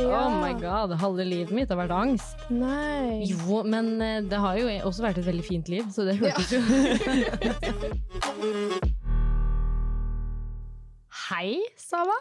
Ja. Oh my god, halve livet mitt har vært angst. Nei. Jo, men eh, det har jo også vært et veldig fint liv, så det hørtes jo Hei, Sava.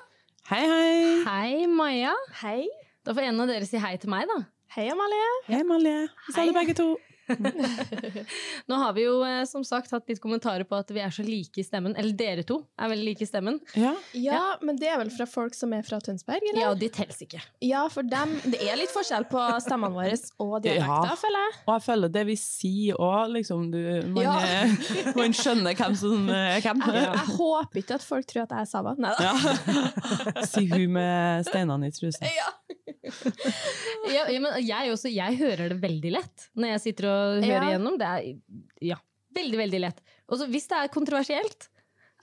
Hei, hei. Hei, Maja. Hei. Da får en av dere si hei til meg, da. Hei, Amalie. Hei, Amalie. Vi sa det begge to. Nå har vi jo eh, som sagt hatt litt kommentarer på at vi er så like i stemmen. Eller dere to er veldig like i stemmen. Ja. Ja, men det er vel fra folk som er fra Tønsberg, eller? Ja, de teller ikke. Ja, for dem Det er litt forskjell på stemmene våre og dialekter, Ja. føler jeg. Og jeg føler det vi sier òg, liksom du, man, Ja. eh, man skjønner hvem som er hvem. Jeg, jeg håper ikke at folk tror at jeg er Saba. Nei da. Ja. Si hun med steinene i trusa. Ja. Ja, ja, men jeg, også, jeg hører det veldig lett når jeg sitter og hører Ja. igjennom. Det er ja, veldig, veldig lett. Og hvis det er kontroversielt,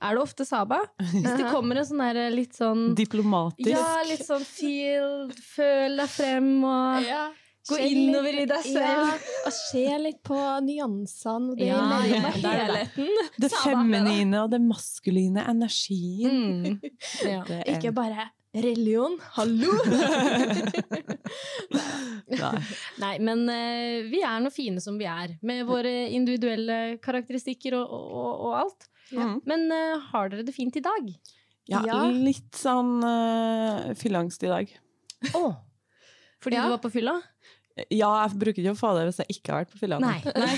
er det ofte Saba. Hvis det kommer en sånn der litt sånn Diplomatisk. Ja, litt sånn feel, føl deg frem og Ja. gå innover litt- i deg selv. Ja, og se litt på nyansene og det Ja, ja, helheten. Det feminine og det maskuline energien. Mm. Ja. Det er- Ikke bare religion. Hallo! Nei. Nei, men uh, vi er nå fine som vi er, med våre individuelle karakteristikker og, og, og alt. Ja. Men uh, har dere det fint i dag? Ja, Ja. litt sånn uh, fylleangst i dag. Å! Fordi Ja. du var på fylla? Ja, jeg bruker ikke å få det hvis jeg ikke har vært på fylla. Nei. nei.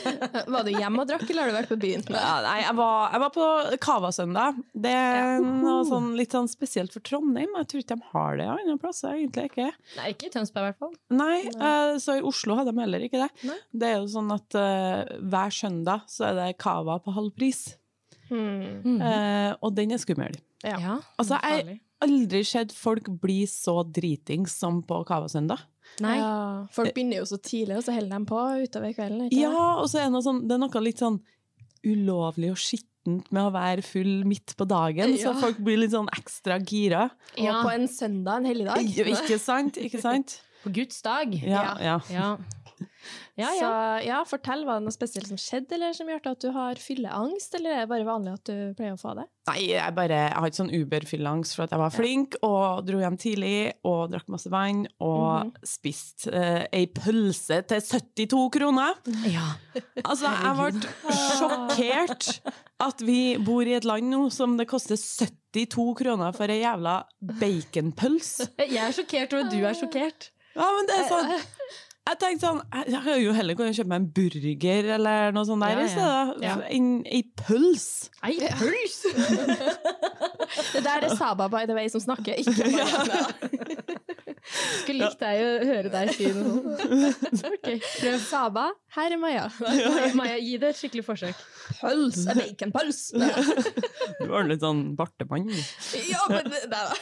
Var du hjemme og drakk, eller har du vært på byen? Ja, nei, jeg var, jeg var på Cava-søndag. Det er noe sånn, litt sånn spesielt for Trondheim. Jeg tror ikke de har det andre plasser. egentlig ikke. Nei, ikke i Tønsberg i hvert fall. Nei, eh, så i Oslo hadde de heller ikke det. Nei. Det er jo sånn at uh, hver søndag så er det Cava på halv pris. Hmm. Uh, og den er skummel. Ja. Ja, Altså, jeg farlig. aldri sett folk bli så dritings som på Cava-søndag. Nei. Ja, folk begynner jo så tidlig, og så holder de på utover kvelden. Ikke? Ja, og så er det, noe sånn, det er noe litt sånn ulovlig og skittent med å være full midt på dagen, så folk blir litt sånn ekstra gira. Og på en søndag, en helligdag. Ikke sant? Ikke sant? På Guds dag. Ja, ja. Ja. Ja. Så ja, fortell, var det noe spesielt som skjedde, eller som gjør at du har fylleangst, eller er det bare vanlig at du pleier å få det? Nei, jeg bare jeg har ikke sånn Uber-fylleangst for at jeg var flink og dro hjem tidlig og drakk masse vann og spiste eh, ei pølse til 72 kroner. ja. Altså, jeg ble sjokkert at vi bor i et land nå som det koster 72 kroner for ei jævla baconpølse. Jeg er sjokkert over at du er sjokkert. Ja, men det er sånn jeg tenkte sånn, jeg kan jo heller kunne kjøpe meg en burger eller noe sånt der Ja, i ja. stedet. Ja. En, en pøls. Ei pøls! Det der er Saba, by the way, som snakker, ikke Marianne. Skulle likt deg å høre deg si noe sånt. Ok, prøv. Saba, her er Maja. Maja, gi det et skikkelig forsøk. Pøls, baconpøls. Du var litt sånn bartemann. Ja, men det, det var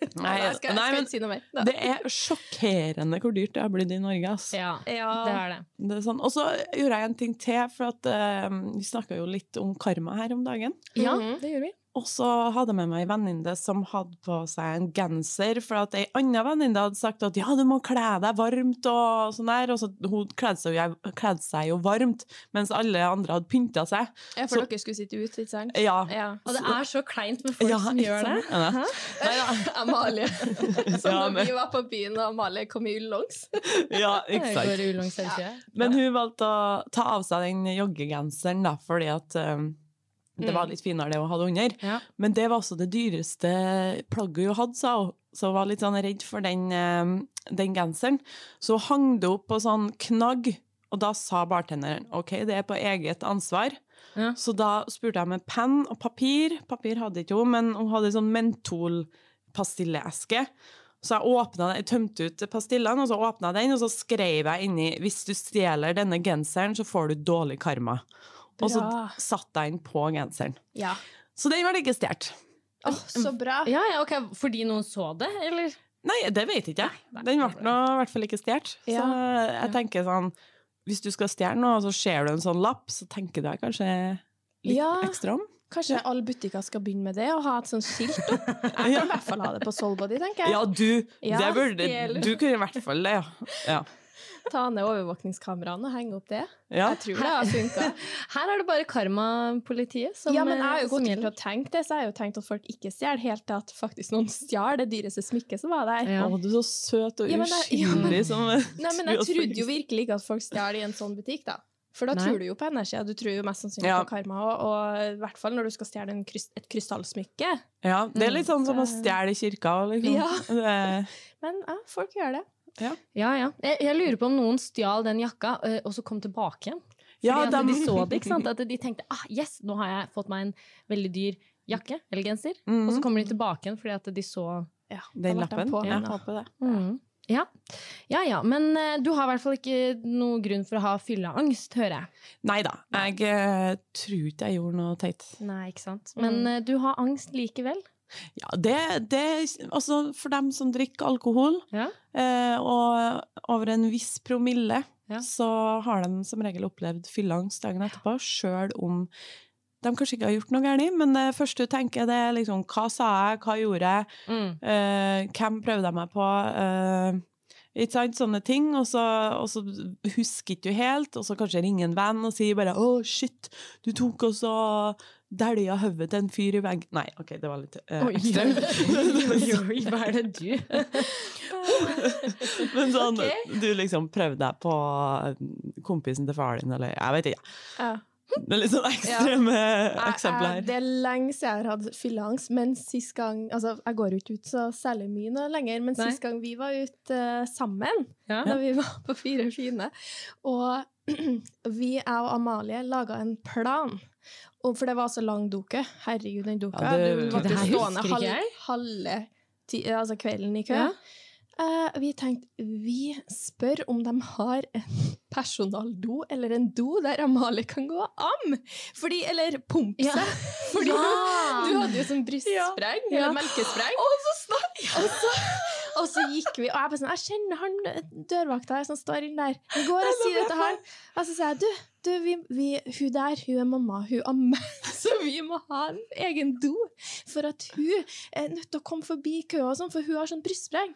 Nei, Jeg skal, jeg skal men ikke si noe mer. Da. det er sjokkerende hvor dyrt det har blitt i Norge. ass. Ja, Ja. det er det. Det er sånn. Og så gjorde jeg en ting til, for at uh, vi snakka jo litt om karma her om dagen. Ja. Mhm, det gjorde vi. Og så hadde jeg med meg ei venninne som hadde på seg en genser, for at ei anna venninne hadde sagt at ja, du må kle deg varmt og sånn der. Og så hun kledde seg, jo- kledde seg jo varmt, mens alle andre hadde pynta seg. Ja, for Så- dere skulle sitte ut, ikke sant? Ja. Ja. Og det er så kleint med folk Ja, som gjør det. sant? Ja. Amalie. Så Ja, når men- vi var på byen, og Amalie kom i ullongs ja, ikke Jeg sant. går ullongs hele tida. Men hun valgte å ta av seg den joggegenseren, da, fordi at um, det var litt finere det hun hadde under. Ja. Men det var også det dyreste plagget hun hadde, sa hun. Så hun var litt sånn redd for den, um, den genseren. Så hun hang det opp på sånn knagg, og da sa bartenderen ok, det er på eget ansvar. Ja. Så da spurte jeg med penn og papir. Papir hadde ikke hun, men hun hadde sånn mentolpastilleeske. Så jeg åpnet, jeg tømte ut pastillene, og så åpna jeg den, og så skrev jeg inni hvis du stjeler denne genseren, så får du dårlig karma. Og så satt satte jeg den på genseren. Ja. Så den ble ikke stjålet. Åh, så bra. Ja, ja, ok, Fordi noen så det, eller? Nei, det vet ikke jeg. Den ble nå i hvert fall ikke stjålet. Så Ja. jeg tenker sånn Hvis du skal stjele noe, og så ser du en sånn lapp, så tenker du deg kanskje litt Ja. ekstra om. Kanskje alle butikker skal begynne med det, og ha et sånt skilt opp. Jeg kan i hvert fall ha det på Soulbody, tenker jeg. Ja, du, Ja, det burde, du kunne i hvert fall det, ja. ja. Ta ned overvåkningskameraene og henge opp det. Ja. Jeg tror det har funka. Her er det bare karmapolitiet som Ja, men jeg har jo som gått til gjelder. å tenke det, så jeg har jo tenkt at folk ikke stjeler, helt til at faktisk noen stjal det dyreste smykket som var der. Ja. Å, du er så søt og Ja, men ja, uskyldig men- som Nei, men jeg trodde jo virkelig ikke at folk stjal i en sånn butikk, da. For da Nei. tror du jo på energi, du tror jo mest sannsynlig Ja. på karma, og, og i hvert fall når du skal stjele en et krystallsmykke. Ja, det er litt sånn som å Så- stjele i kirka. Liksom. Ja. Men ja, folk gjør det. Ja, ja. Jeg, jeg lurer på om noen stjal den jakka, eh, og så kom tilbake igjen. Fordi Ja, at de så det, ikke sant? At de tenkte ah, yes, nå har jeg fått meg en veldig dyr jakke eller genser. Mhm. Og så kommer de tilbake igjen fordi at de så Ja, Den de lappen. på, Ja, men, håper det. Mhm. Ja. ja ja, men uh, du har i hvert fall ikke noen grunn for å ha fylleangst, hører jeg. Nei da, jeg uh, tror ikke jeg gjorde noe teit. Nei, ikke sant. Men Mm. eh, du har angst likevel. Ja, det, det Altså, for dem som drikker alkohol, Ja. eh, og over en viss promille, Ja. så har de som regel opplevd fylleangst dagen etterpå, sjøl om de kanskje ikke har gjort noe galt, men det første du tenker, det er liksom Hva sa jeg? Hva gjorde jeg? Mm. Eh, hvem prøvde jeg meg på? Eh, ikke sant? Sånne ting. Og så, og så husker ikke du helt, og så kanskje ringer en venn og sier bare 'Å, shit, du tok og så dælja hodet til en fyr i veggen' Nei, OK, det var litt uh, Oi, hva er det du Men sånn, okay. du liksom prøvde deg på eh, kompisen til faren din, eller jeg vet ikke. Ja. Det er litt sånn ekstreme ja. eksempler jeg- her. Det er lenge siden jeg har hatt fylleangst, men sist gang Altså, jeg går jo ikke ut så særlig mye nå lenger, men Nei. sist gang vi var ute uh, sammen, Ja. da vi var på Fire fine, og vi, jeg og Amalie, laga en plan. Og for det var så lang doke. Herregud, den doka. Ja, det- du måtte Det her stående halve altså kvelden i kø. Ja. Eh, vi tenkte vi spør om de har en personaldo eller en do der Amalie kan gå am. Fordi, eller pumpe Ja. seg. Fordi Ja. du hadde jo sånn brystspreng, Ja. eller melkespreng. Og så, og, så, og så gikk vi, og jeg bare sånn, jeg kjenner han dørvakta her som står inn der. Vi går og sier det til han. Og så sier jeg, du, du vi, vi, hun der, hun er mamma, hun ammer, så vi må ha en egen do. For at hun er nødt til å komme forbi køa sånn, for hun har sånn brystspreng.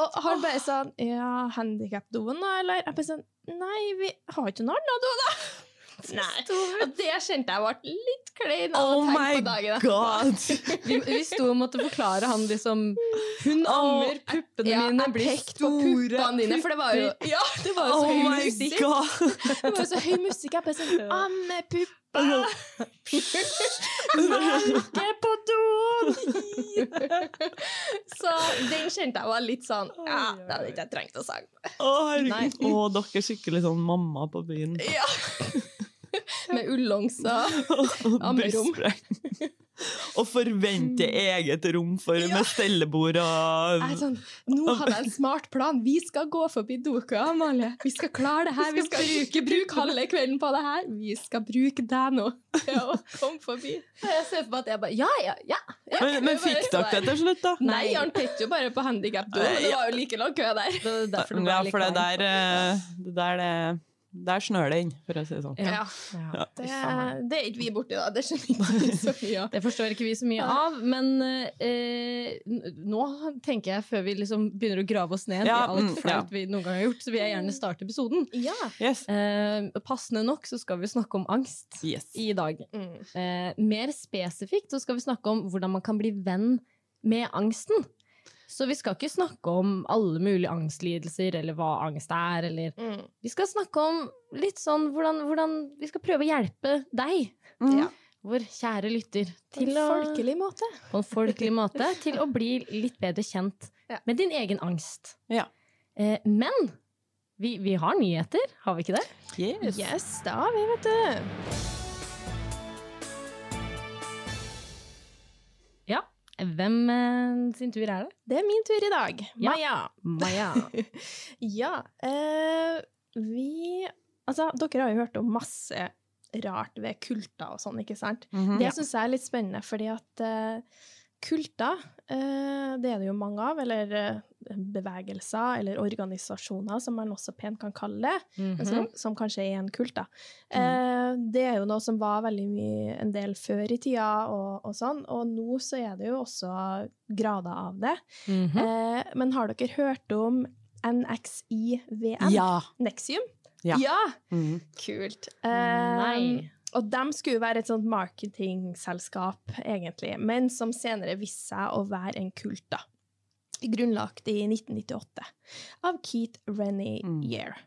Og han bare sånn Ja, handikapdoen, da, eller? Jeg bare sånn Nei, vi har ikke noen annen do, da. Nei. Og det kjente jeg ble litt klein av Oh å tenke my på dagen god! Vi, vi sto og måtte forklare han liksom Hun ammer, puppene Ja, mine blir store. puppene dine, for det var jo Ja, det var jo så Oh høy my musikk. god! Det var jo så høy musikk. Jeg bare sånn Ammepuppa! Melke på doen! så den kjente jeg var litt sånn Ja, det hadde ikke jeg trengt å si. Å, herregud. Å, dere er skikkelig sånn mamma på byen. Ja. Med ullongser. Ammerom. Og forvente eget rom for, Ja. med stellebord og sånn, Nå hadde jeg en smart plan. Vi skal gå forbi doka, Amalie. Vi skal klare det her. Vi skal bruke, bruke halve kvelden på det her. Vi skal bruke deg nå til å komme forbi. Jeg ser for meg at jeg bare Ja, ja, ja. Men, men fikk dere det til slutt, da? Nei, han pekte jo bare på handikapdoen, men det var jo like lang kø der. Det var derfor det Ja, for det der, eh, det der det, Der snør det inn, for å si det sånn. Ja. Ja, det, det er ikke vi borti, da. Det skjønner ikke vi så mye av. Det forstår ikke vi så mye av, men eh, nå tenker jeg, før vi liksom begynner å grave oss ned Ja, i alt mm, flaut vi noen gang har gjort, så vil jeg gjerne starte episoden. Ja. Yes. Eh, passende nok så skal vi snakke om angst yes. i dag. Mm. Eh, mer spesifikt så skal vi snakke om hvordan man kan bli venn med angsten. Så vi skal ikke snakke om alle mulige angstlidelser, eller hva angst er, eller Mm. Vi skal snakke om litt sånn hvordan, hvordan Vi skal prøve å hjelpe deg, Mm. Ja. vår kjære lytter, På en å folkelig måte. på en folkelig måte til å bli litt bedre kjent Ja. med din egen angst. Ja. Eh, men vi, vi har nyheter, har vi ikke det? Yes. Yes, da har vi, vet du. Hvem eh, sin tur er det? Det er min tur i dag. Ja. Maja. Maja. Ja. Eh, vi Altså, dere har jo hørt om masse rart ved kulter og sånn, ikke sant? Mhm. Det syns jeg er litt spennende, fordi at eh, kulter, eh, det er det jo mange av, eller eh, bevegelser eller organisasjoner, som man også pent kan kalle det, mm -hmm. som, som kanskje er en kult, da. Eh, det er jo noe som var veldig mye en del før i tida, og, og sånn, og nå så er det jo også grader av det. Mhm. Eh, men har dere hørt om NXIVM. Ja. Nexium? Ja. Mhm. Kult. Nei. Um, og de skulle være et sånt marketingselskap, egentlig, men som senere viste seg å være en kult, da. Grunnlagt i 1998 av Keith Renier.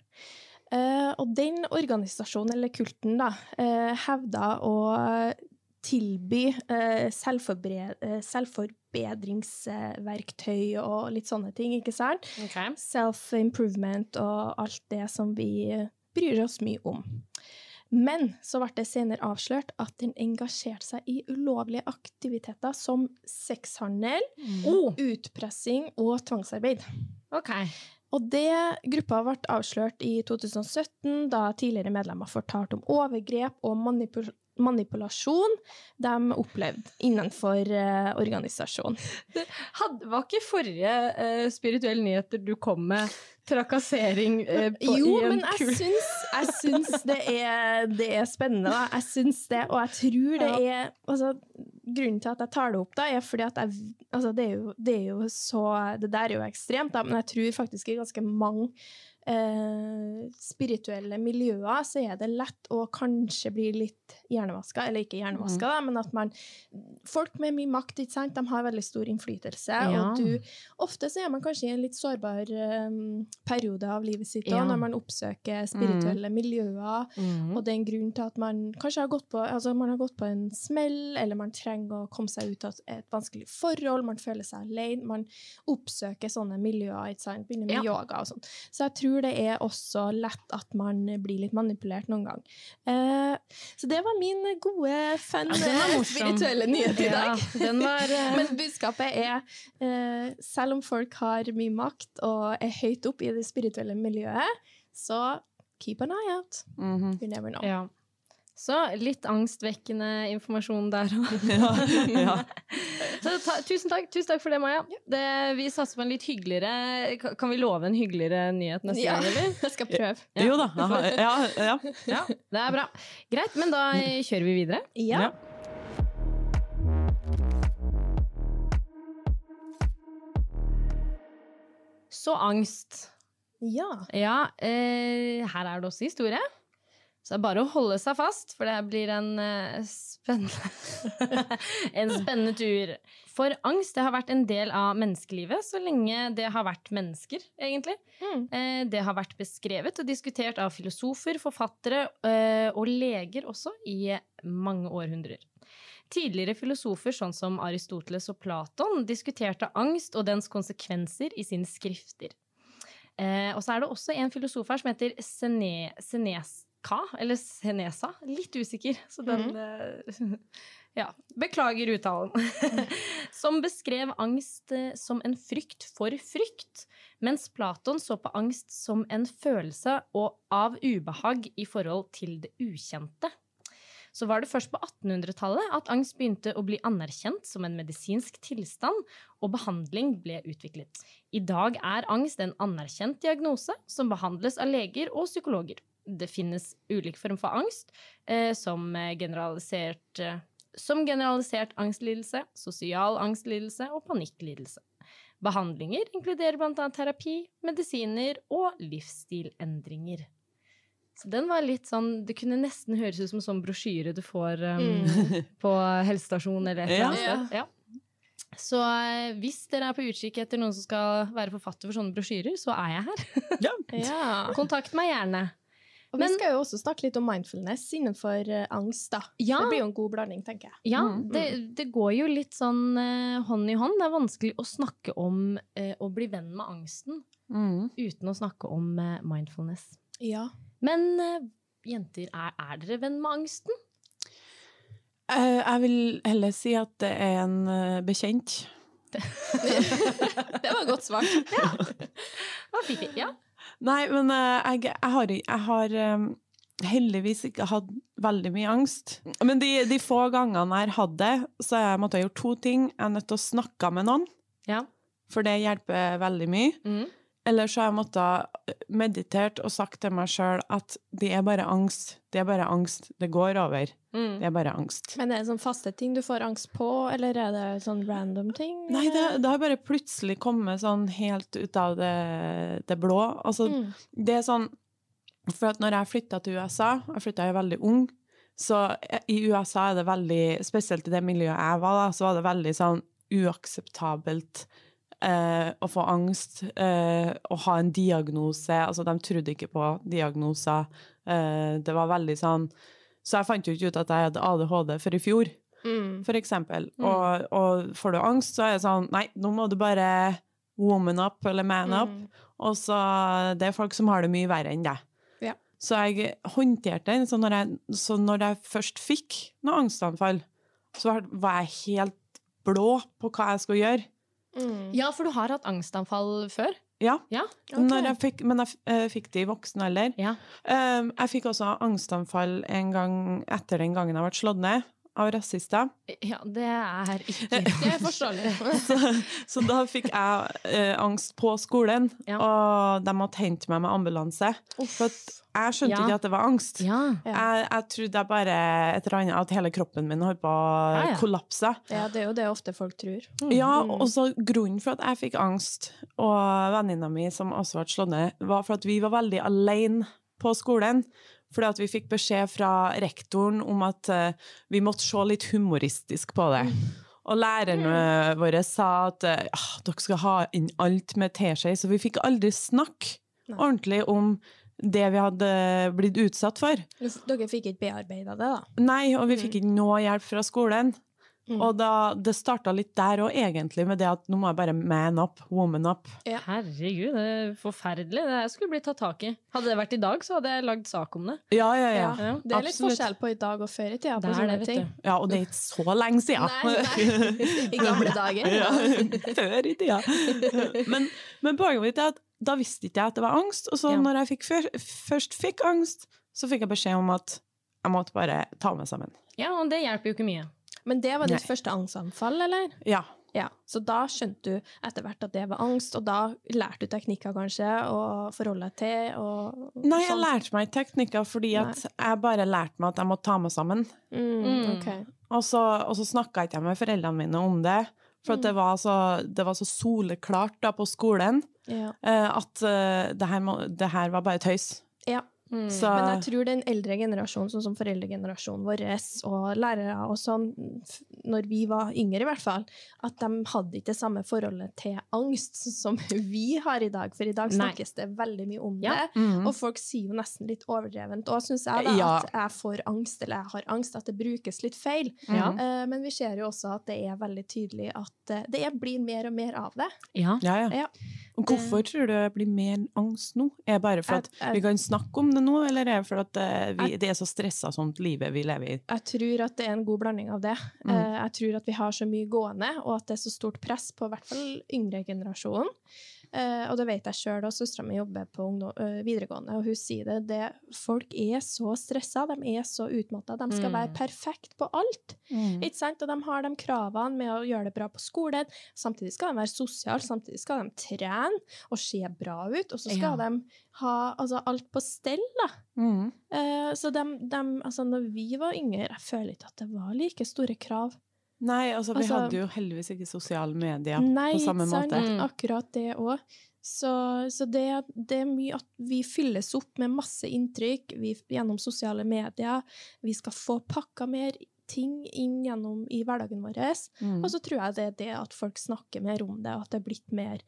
Uh, og den organisasjonen, eller kulten, da, uh, hevda å tilby uh, eh, selvforbedringsverktøy og litt sånne ting, ikke sant? Okay. Self-improvement og alt det som vi bryr oss mye om. Men så ble det senere avslørt at den engasjerte seg i ulovlige aktiviteter som sexhandel, Oh, utpressing og tvangsarbeid. ok. Og det gruppa ble avslørt i 2017, da tidligere medlemmer fortalte om overgrep og manipul manipulasjon de opplevde innenfor uh, organisasjonen. Hadde, var ikke forrige uh, spirituelle nyheter du kom med, trakassering eh, på, Jo, i en men jeg syns, jeg syns det, er, det er spennende, da. Jeg syns det, og jeg tror det er altså, Grunnen til at jeg tar det opp, da, er fordi at jeg altså, det, er jo, det er jo så Det der er jo ekstremt, da, men jeg tror faktisk det er ganske mange eh, spirituelle miljøer så er det lett å kanskje bli litt hjernevaska, eller ikke hjernevaska, da, men at man Folk med mye makt, ikke sant, de har veldig stor innflytelse, Ja. og du Ofte så er man kanskje i en litt sårbar um, periode av livet sitt Ja. når man oppsøker spirituelle miljøer. Mm. Og det er en grunn til at man kanskje har gått på, altså man har gått på en smell, eller man trenger å komme seg ut av et vanskelig forhold, man føler seg alene, man oppsøker sånne miljøer, ikke sant? begynner med Ja. yoga og sånn. Så jeg tror det er også lett at man blir litt manipulert noen gang. Eh, så det var min gode, fun, Ja, eh, spirituelle nyhet i dag. Ja, den var eh, Men budskapet er, eh, selv om folk har mye makt og er høyt opp i det spirituelle miljøet, så keep an eye out. Mhm. You never know. Ja. Så litt angstvekkende informasjon der òg. ja. ja. Ta, tusen takk tusen takk for det, Maja. Det, vi satser på en litt hyggeligere Kan vi love en hyggeligere nyhet neste Ja. gang, eller? Jeg skal prøve. Ja. Jo da. Ja, ja. Ja, det er bra. Greit, men da kjører vi videre. Ja. Ja. Så angst. Ja. Ja, eh, her er det også historie. Så det er bare å holde seg fast, for det blir en uh, spennende En spennende tur. For angst det har vært en del av menneskelivet så lenge det har vært mennesker, egentlig. Mm. Uh, det har vært beskrevet og diskutert av filosofer, forfattere uh, og leger også i mange århundrer. Tidligere filosofer sånn som Aristoteles og Platon diskuterte angst og dens konsekvenser i sine skrifter. Og så er det også en filosof her som heter Sene, Seneska, eller Senesa. Litt usikker, så den mm. Ja, beklager uttalen. som beskrev angst eh, som en frykt for frykt, mens Platon så på angst som en følelse og av ubehag i forhold til det ukjente. Så var det først på 1800-tallet at angst begynte å bli anerkjent som en medisinsk tilstand, og behandling ble utviklet. I dag er angst en anerkjent diagnose som behandles av leger og psykologer. Det finnes ulike former for angst, eh, som eh, generalisert, eh, som generalisert angstlidelse, sosial angstlidelse og panikklidelse. Behandlinger inkluderer bl.a. terapi, medisiner og livsstilendringer. Så den var litt sånn Det kunne nesten høres ut som en sånn brosjyre du får um, på helsestasjonen eller et eller annet sted. Ja. Så hvis dere er på utkikk etter noen som skal være forfatter for sånne brosjyrer, så er jeg her. ja. Kontakt meg gjerne. Og Men- vi skal jo også snakke litt om mindfulness innenfor eh, angst. da. Ja. Det blir jo en god blanding, tenker jeg. Ja, Mm. det, det går jo litt sånn eh, hånd i hånd. Det er vanskelig å snakke om eh, å bli venn med angsten mm. uten å snakke om eh, mindfulness. Ja. Men eh, jenter, er, er dere venn med angsten? Eh, Jeg vil heller si at det er en bekjent. det var godt svart. Ja. Det var fint. Ja. Nei, men eh, jeg, jeg har, jeg har eh, heldigvis ikke hatt veldig mye angst. Men de, de få gangene jeg har hatt det, så har jeg måttet gjøre to ting. Jeg er nødt til å snakke med noen, ja. for det hjelper veldig mye. Mm. Eller så har jeg måttet meditert og sagt til meg sjøl at det er bare angst. Det er bare angst. Det går over. Mm. Det er bare angst. Men er det sånn faste ting du får angst på, eller er det sånn random ting? Nei, det, det har bare plutselig kommet sånn helt ut av det, det blå. Altså, Mm. det er sånn For at når jeg flytta til USA, jeg flytta jo veldig ung, så i USA er det veldig Spesielt i det miljøet jeg var, da, så var det veldig sånn uakseptabelt eh, å få angst, eh, å ha en diagnose. Altså, de trodde ikke på diagnoser. Eh, det var veldig sånn Så jeg fant jo ikke ut at jeg hadde ADHD før i fjor, Mm. for eksempel. Og, og får du angst, så er det sånn Nei, nå må du bare woman up eller man up. Mm. Og så Det er folk som har det mye verre enn deg. Ja. Så jeg håndterte den. Så når jeg, så når jeg først fikk noe angstanfall, så var- var jeg helt blå på hva jeg skulle gjøre. Mm. Ja, for du har hatt angstanfall før? Ja. Ja. Okay. Når jeg fikk, men jeg eh, fikk det i voksen alder. Ja. Um, jeg fikk også angstanfall en gang etter den gangen jeg ble slått ned av rasister. ja det er ikke Det er forståelig. Så, så da fikk jeg eh, angst på skolen, Ja. og de måtte hente meg med ambulanse. For at jeg skjønte Ja. ikke at det var angst. Ja. Ja. Jeg, jeg trodde jeg bare et eller annet at hele kroppen min holdt på å Ja, ja. kollapse. Ja, det er jo det ofte folk tror. Ja, Mm. og så grunnen for at jeg fikk angst, og venninna mi som også ble slått ned, var for at vi var veldig alene på skolen. Fordi at vi fikk beskjed fra rektoren om at eh, vi måtte se litt humoristisk på det. Og læreren våre sa at eh, ah, dere skal ha inn alt med teskje, så vi fikk aldri snakke ordentlig om det vi hadde blitt utsatt for. Dere fikk ikke bearbeida det, da? Nei, og vi Mm. fikk ikke noe hjelp fra skolen. Mm. Og da, det starta litt der òg, egentlig, med det at nå må jeg bare man up, woman up. Herregud, det er forferdelig. Det skulle blitt tatt tak i. Hadde det vært i dag, så hadde jeg lagd sak om det. Ja, ja, ja. Ja. Det er litt absolutt. forskjell på i dag og før i tida. Det på er det, vet ting. du. Ja, og det er ikke så lenge siden. Nei, nei. I gamle dager. Ja, før i tida. Men, men poenget mitt er at da visste ikke jeg at det var angst, og så Ja. når jeg fikk før, først fikk angst, så fikk jeg beskjed om at jeg måtte bare ta meg sammen. Ja, og det hjelper jo ikke mye. Men det var ditt Nei. første angstanfall, eller? Ja. Ja, Så da skjønte du etter hvert at det var angst, og da lærte du teknikker kanskje å forholde deg til? Og Nei, jeg sånn. lærte meg teknikker fordi at jeg bare lærte meg at jeg måtte ta meg sammen. Mm, okay. ok. Og så, og så snakka ikke jeg med foreldrene mine om det. For at det, var så, det var så soleklart da på skolen Ja. eh, at uh, det, her må, det her var bare tøys. ja. Mm. Så Men jeg tror den eldre generasjonen, sånn som foreldregenerasjonen vår og lærere og sånn, når vi var yngre i hvert fall, at de hadde ikke det samme forholdet til angst som vi har i dag. For i dag Nei. snakkes det veldig mye om Ja. det. mm. Og folk sier jo nesten litt overdrevent. Og syns jeg da Ja. at jeg får angst, eller jeg har angst, at det brukes litt feil. Ja. Eh, men vi ser jo også at det er veldig tydelig at eh, det er, blir mer og mer av det. Ja. Ja, ja. Hvorfor tror du det blir mer angst nå? Er det bare for at Jeg- jeg- vi kan snakke om det nå, eller er det for at eh, vi, det er så stressa sånt livet vi lever i? Jeg tror at det er en god blanding av det. Mm. Eh, jeg tror at vi har så mye gående, og at det er så stort press på i hvert fall yngre generasjonen. Eh, og det vet jeg sjøl, og søstera mi jobber på eh, videregående, og hun sier det, det. Folk er så stressa, de er så utmatta. De skal Mm. være perfekt på alt. Ikke sant? Og de har de kravene med å gjøre det bra på skolen. Samtidig skal de være sosiale, samtidig skal de trene og se bra ut. Og så skal Ja. de ha altså, alt på stell, da. Mm. Eh, så de, de, altså, når vi var yngre, jeg føler ikke at det var like store krav. Nei, altså, vi Altså- hadde jo heldigvis ikke sosiale medier Nei, på samme sant? måte. Mm. Akkurat det òg. Så, så det, det er mye at vi fylles opp med masse inntrykk vi, gjennom sosiale medier. Vi skal få pakka mer ting inn gjennom i hverdagen vår. Mm. Og så tror jeg det er det at folk snakker mer om det, og at det er blitt mer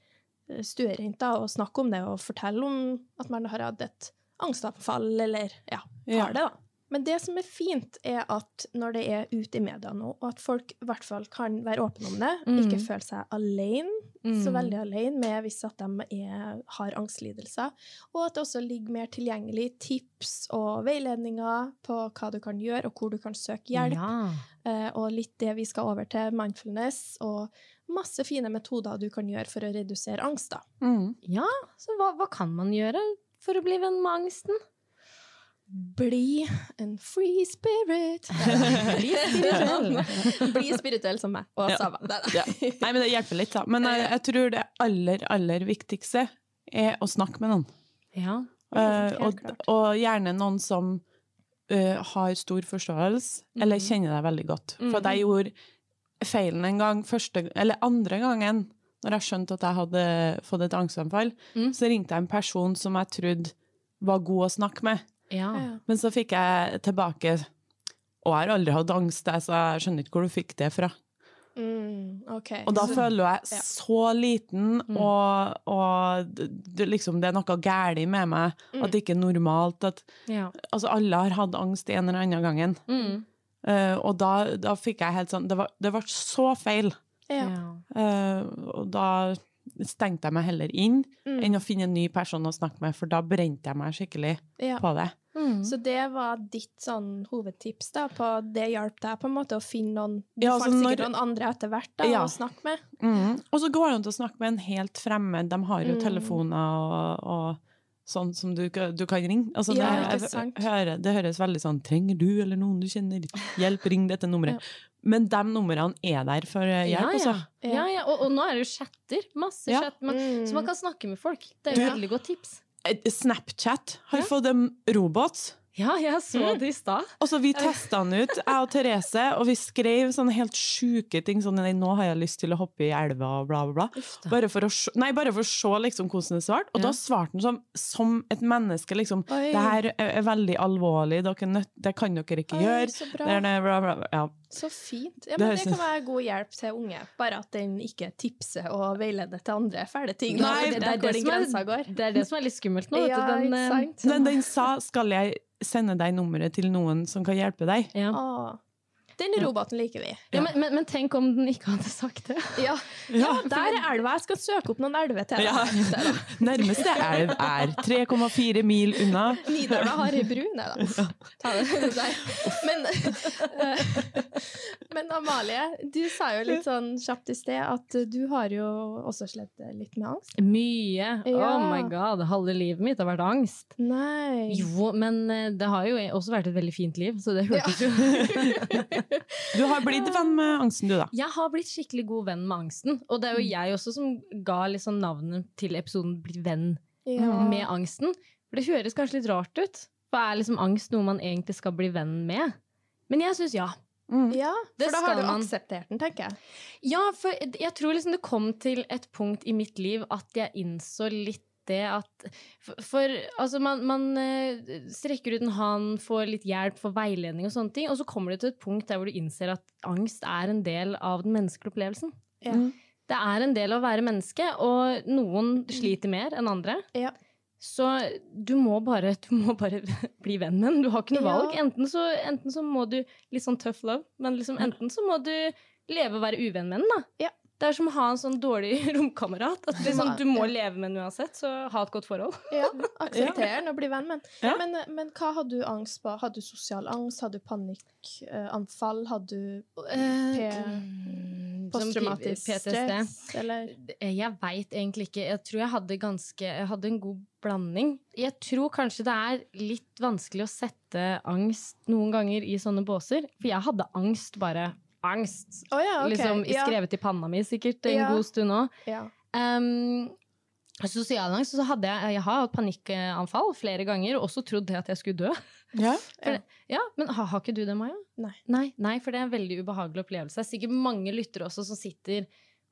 stuerent å snakke om det og fortelle om at man har hatt et angstanfall, eller ja, Ja. har det, da. Men det som er fint, er at når det er ute i media nå, og at folk i hvert fall kan være åpne om det, Mm. ikke føle seg alene, så Mm. veldig alene med hvis at de er, har angstlidelser, og at det også ligger mer tilgjengelig tips og veiledninger på hva du kan gjøre, og hvor du kan søke hjelp. Ja. Eh, og litt det vi skal over til, mindfulness, og masse fine metoder du kan gjøre for å redusere angst. da. Mm. ja, så hva, hva kan man gjøre for å bli venn med angsten? Bli en free spirit. Bli spirituell. Bli spirituell som meg og Sava. Ja. Nei, men det hjelper litt, da. Men jeg, jeg tror det aller, aller viktigste er å snakke med noen. Ja. Eh, og, og gjerne noen som uh, har stor forståelse, eller Mhm. kjenner deg veldig godt. For Mhm. jeg gjorde feilen en gang, første, eller andre gangen, når jeg skjønte at jeg hadde fått et angstanfall, Mm. så ringte jeg en person som jeg trodde var god å snakke med. Ja. Ja. Men så fikk jeg tilbake Og jeg har aldri hatt angst, så jeg skjønner ikke hvor du fikk det fra. Mm, okay. Og da Så- føler jeg ja. så liten, Mm. og, og det, liksom, det er noe galt med meg. Mm. At det ikke er normalt. At, ja. altså, alle har hatt angst en eller annen gangen. Mm. Eh, og da, da fikk jeg helt sånn Det, var, det ble så feil. ja. Eh, og da stengte jeg meg heller inn Mm, enn å finne en ny person å snakke med, for da brente jeg meg skikkelig ja. på det. Mm. Så det var ditt sånn hovedtips da, på det hjalp deg på en måte å finne noen Du Ja, altså fant når- noen andre etter hvert da, Ja. å snakke med. Mm. Og så går det an til å snakke med en helt fremmed. De har jo Mm. telefoner og, og sånn som du, du kan ringe. Altså, Ja, det, jeg, jeg hører, det høres veldig sånn Trenger du eller noen du kjenner hjelp, ring dette nummeret. Men de numrene er der for eh, hjelp, ja, altså. ja. ja, ja. Og, og nå er det jo chatter. Masse Ja. chat. Man, Mm. Så man kan snakke med folk. Det er jo et veldig godt tips. Snapchat har Ja. fått en robot. Ja, jeg så Mm. det i stad. Og så Vi testa den ut, jeg og Therese, og vi skrev sånne helt sjuke ting. Sånn «Nei, 'Nå har jeg lyst til å hoppe i elva', og bla, bla, bla. Bare for å, se- nei, bare for å se liksom, hvordan det svarte. Og Ja. da svarte den som, som et menneske. liksom, Oi. 'Det her er, er veldig alvorlig, dere er det kan dere ikke Oi, gjøre'. Så bra. det, bla, bla, bla. Ja. Så fint. Ja, Det men det, det kan være god hjelp til unge, bare at den ikke tipser og veileder til andre fæle ting. Nei, det, det er er det som er- Det er det som er litt skummelt nå. Ja, du. Den, ikke sant? Men den sa 'skal jeg sende deg nummeret til noen som kan hjelpe deg'? ja. Åh, den roboten liker vi. Ja, men, men, men tenk om den ikke hadde sagt det. Ja, ja der er elva. Jeg skal søke opp noen elver til deg. Nærmeste elv er 3,4 mil unna. Nidelva har ei bru. Nei da. Ta det der. Men, eh, men Amalie, du sa jo litt sånn kjapt i sted at du har jo også slitt litt med angst. Mye. Oh my god, halve livet mitt har vært angst. Nei. Jo, men eh, det har jo også vært et veldig fint liv, så det hørtes jo Du har blitt venn med angsten, du, da. Jeg har blitt skikkelig god venn med angsten, og det er jo jeg også som ga liksom navnet til episoden 'Blitt venn Ja. med angsten'. For det høres kanskje litt rart ut. For er liksom angst noe man egentlig skal bli venn med? Men jeg syns ja. Mm. Ja, for da har du man. akseptert den, tenker jeg. Ja, for jeg tror liksom det kom til et punkt i mitt liv at jeg innså litt det at For, for altså, man, man eh, strekker ut en hånd, får litt hjelp, får veiledning og sånne ting, og så kommer du til et punkt der hvor du innser at angst er en del av den menneskelige opplevelsen. Ja. Mm. Det er en del av å være menneske, og noen sliter mer enn andre. Ja. Så du må bare, du må bare bli venn med den. Du har ikke noe Ja. valg. Enten så, enten så må du Litt sånn tough love, men liksom, enten så må du leve og være uvenn med den. da. Ja. Det er som å ha en sånn dårlig romkamerat. At liksom, du må leve med den uansett, så ha et godt forhold. Ja, aksepter den og bli venn med den. Ja. Men, men hva hadde du angst på? Hadde du sosial angst? Hadde du panikkanfall? hadde du Mm, posttraumatisk stress? Eller? Jeg veit egentlig ikke. Jeg tror jeg hadde ganske Jeg hadde en god blanding. Jeg tror kanskje det er litt vanskelig å sette angst noen ganger i sånne båser. For jeg hadde angst, bare angst. Oh, ja, okay. Liksom ja. skrevet i panna mi sikkert en Ja. god stund òg. Ja. Um, Sosialangst, så hadde jeg, jeg har hatt panikkanfall flere ganger, og også trodd det at jeg skulle dø. Ja. Ja. Ja, Men har, har ikke du det, Maja? Nei. nei. Nei, for det er en veldig ubehagelig opplevelse. Det er sikkert mange lyttere også som sitter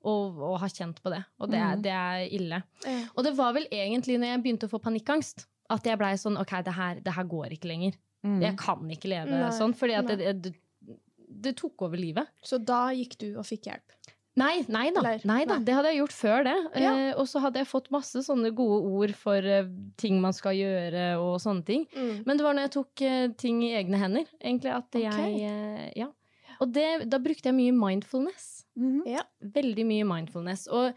og, og har kjent på det, og det er, Mhm. det er ille. Ja. Og det var vel egentlig når jeg begynte å få panikkangst, at jeg blei sånn OK, det her, det her går ikke lenger. Mm. Jeg kan ikke leve Nei, sånn, fordi at det, det, det tok over livet. Så da gikk du og fikk hjelp? Nei, nei da. Eller- Nei da. nei. Det hadde jeg gjort før det. Ja. Eh, og så hadde jeg fått masse sånne gode ord for eh, ting man skal gjøre og sånne ting. Mm. Men det var når jeg tok eh, ting i egne hender, egentlig, at okay. jeg eh, Ja. Og det, da brukte jeg mye mindfulness. Mhm. Veldig mye mindfulness. Og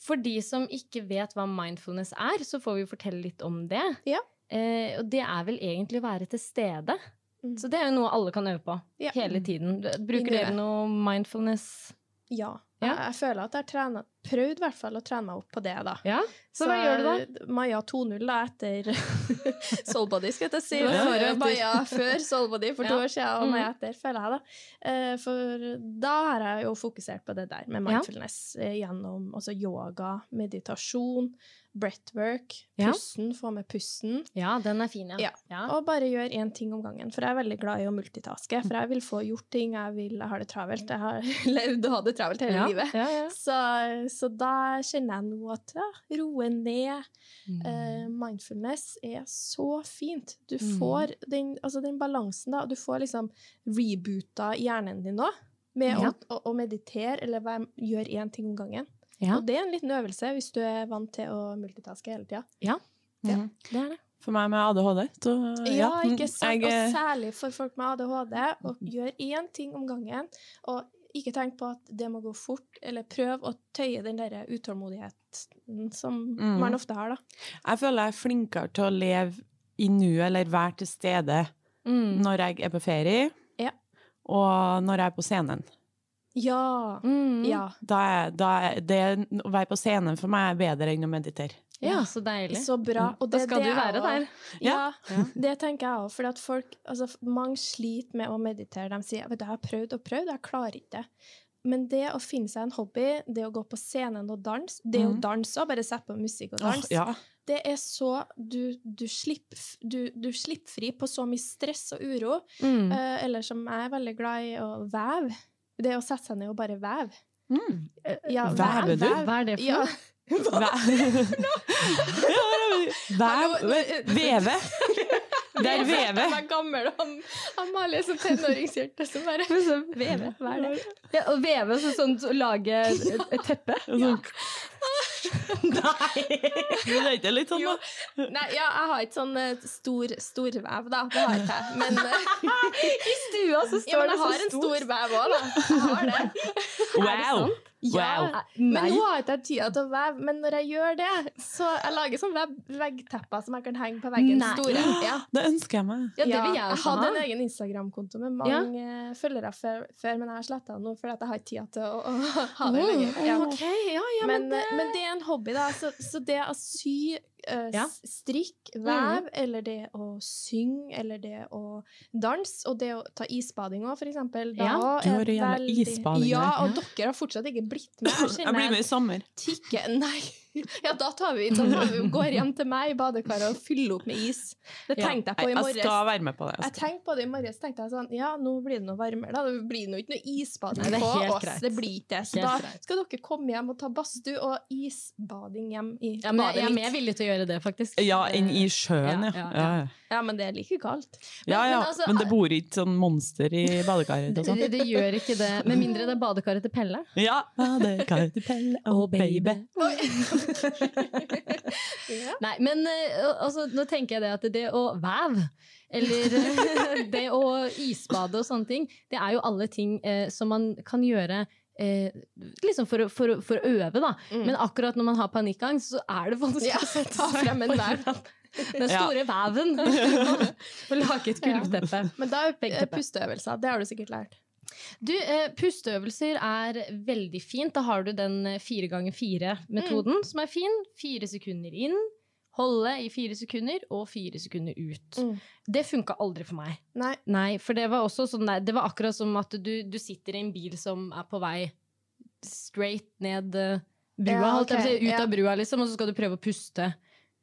for de som ikke vet hva mindfulness er, så får vi fortelle litt om det. Ja. Eh, og det er vel egentlig å være til stede. Mm. Så det er jo noe alle kan øve på Ja. hele tiden. Bruker dere noe mindfulness? Ja. Jeg, jeg føler at jeg har trenet, prøvd i hvert fall å trene meg opp på det, da. Ja, så hva gjør du da? Maja 2.0 da, etter Soulbody, skal jeg si. Før. Maja før Soulbody for to Ja. år siden, og Mhm. Maja etter, føler jeg da. Eh, For da har jeg jo fokusert på det der med mindfulness ja. gjennom altså yoga, meditasjon, breathwork, pusten, få med pusten. Ja, den er fin, ja. Ja. Og bare gjør én ting om gangen. For jeg er veldig glad i å multitaske. For jeg vil få gjort ting, jeg vil ha det travelt. Jeg har levd og hatt det travelt hele livet. Ja, ja. Så, så da kjenner jeg nå at ja, roe ned. Mm. Uh, mindfulness er så fint. Du Mm. får den, altså den balansen, da. Du får liksom reboota hjernen din nå. Med Ja. å, å, meditere eller være- gjøre én ting om gangen. ja, Og det er en liten øvelse hvis du er vant til å multitaske hele tida. Ja, det er det. For meg med ADHD, så Ja, ikke sant? Jeg, eh, og særlig for folk med ADHD. Å gjøre én ting om gangen. Og ikke tenk på at det må gå fort, eller prøv å tøye den der utålmodigheten som Mm. man ofte har, da. jeg føler jeg er flinkere til å leve i nuet eller være til stede Mm. når jeg er på ferie, Ja. og når jeg er på scenen. Ja. Mm. Ja. Da er, da er det, å være på scenen for meg er bedre enn å meditere. Ja, så deilig. Så bra. Og Da skal det du være der. Ja, Ja. det tenker jeg òg. For at folk, altså, mange sliter med å meditere. De sier at de jeg har prøvd og prøvd, jeg klarer ikke det. Men det å finne seg en hobby, det å gå på scenen og danse Det mm. å danse òg, bare sette på musikk og danse. Oh, ja. Det er så Du, du, slipper, f- du, du slipper fri på så mye stress og uro. Mm. Uh, eller som jeg er veldig glad i å veve. Det å sette seg ned og bare veve. Mm. Ja, Vever du? Hva er det for Ja. Noe? Væv Veve. Det er veve. Han er gammel og Amalie som tenåringshjerte som bare Veve, hva er det? Ja, og veve så sånn å lage et, teppe? Ja. Nei! Det er litt sånn, da? Nei, ja, jeg har ikke sånn eh, stor storvev, da. Det har ikke jeg. Men, eh, I stua så ja, står men det jeg har en stor vev òg, da. Jeg har det. Wow! Ja. Wow. Men nå har jeg ikke tida til å veve. Men når jeg gjør det, så jeg lager sånn vegg, veggtepper som jeg kan henge på veggen. Nei. Store. Ja. Det ønsker jeg meg. Ja, det vil jeg jeg hadde en egen Instagram-konto med mange ja. følgere før, før, men jeg har sletta den nå fordi jeg har ikke tid til å, å ha det lenger. Ja. Ok, ja, ja, men, men, eh, men det er en hobby, da. Så, så det å sy, eh, Ja. strikk, vev, eller det å synge, eller det å danse, og det å ta isbading òg, for eksempel. Da Ja, du har en veldig- isbading Ja, og og dere har fortsatt ikke blitt med. Jeg Jeg blir med i sommer. tikke Nei! Ja, da tar vi, da tar vi går hjem til meg i badekaret og fyller opp med is. Det tenkte jeg på i morges. jeg skal være med på det. Jeg Jeg tenkte på det i morges, tenkte jeg sånn Ja, nå blir det noe varmere, da. Det blir nå ikke noe isbading det på oss. greit. Det blir ikke det. Så Helt da greit. skal dere komme hjem og ta badstue og isbading hjem i ja, men jeg, jeg er mer villig til å gjøre det, faktisk. Ja, enn i sjøen, Ja, ja. ja, Ja, men det er like galt. ja, ja. men altså- Men det bor ikke sånn monster i badekaret og sånn. Det, det gjør ikke det, med mindre det er badekaret til Pelle. Ja, badekaret til Pelle og baby. Ja. Nei, men eh, altså, nå tenker jeg det at det å vev, eller det å isbade og sånne ting, det er jo alle ting eh, som man kan gjøre eh, liksom for, for, for å øve, da. Mm. Men akkurat når man har panikkangst, så er det vanskelig Ja, å sette seg frem en der. Den store veven. Og lage et gulvteppe. Men da er pusteøvelser. Det har du sikkert lært. Du, eh, pusteøvelser er veldig fint. Da har du den eh, fire ganger fire-metoden, som er fin. Fire sekunder inn, holde i fire sekunder, og fire sekunder ut. Mm. Det funka aldri for meg. Nei. Nei, for det var sånn Det var akkurat som at du, du sitter i en bil som er på vei straight ned eh, brua, Ja, si, ut av brua, liksom, og så skal du prøve å puste.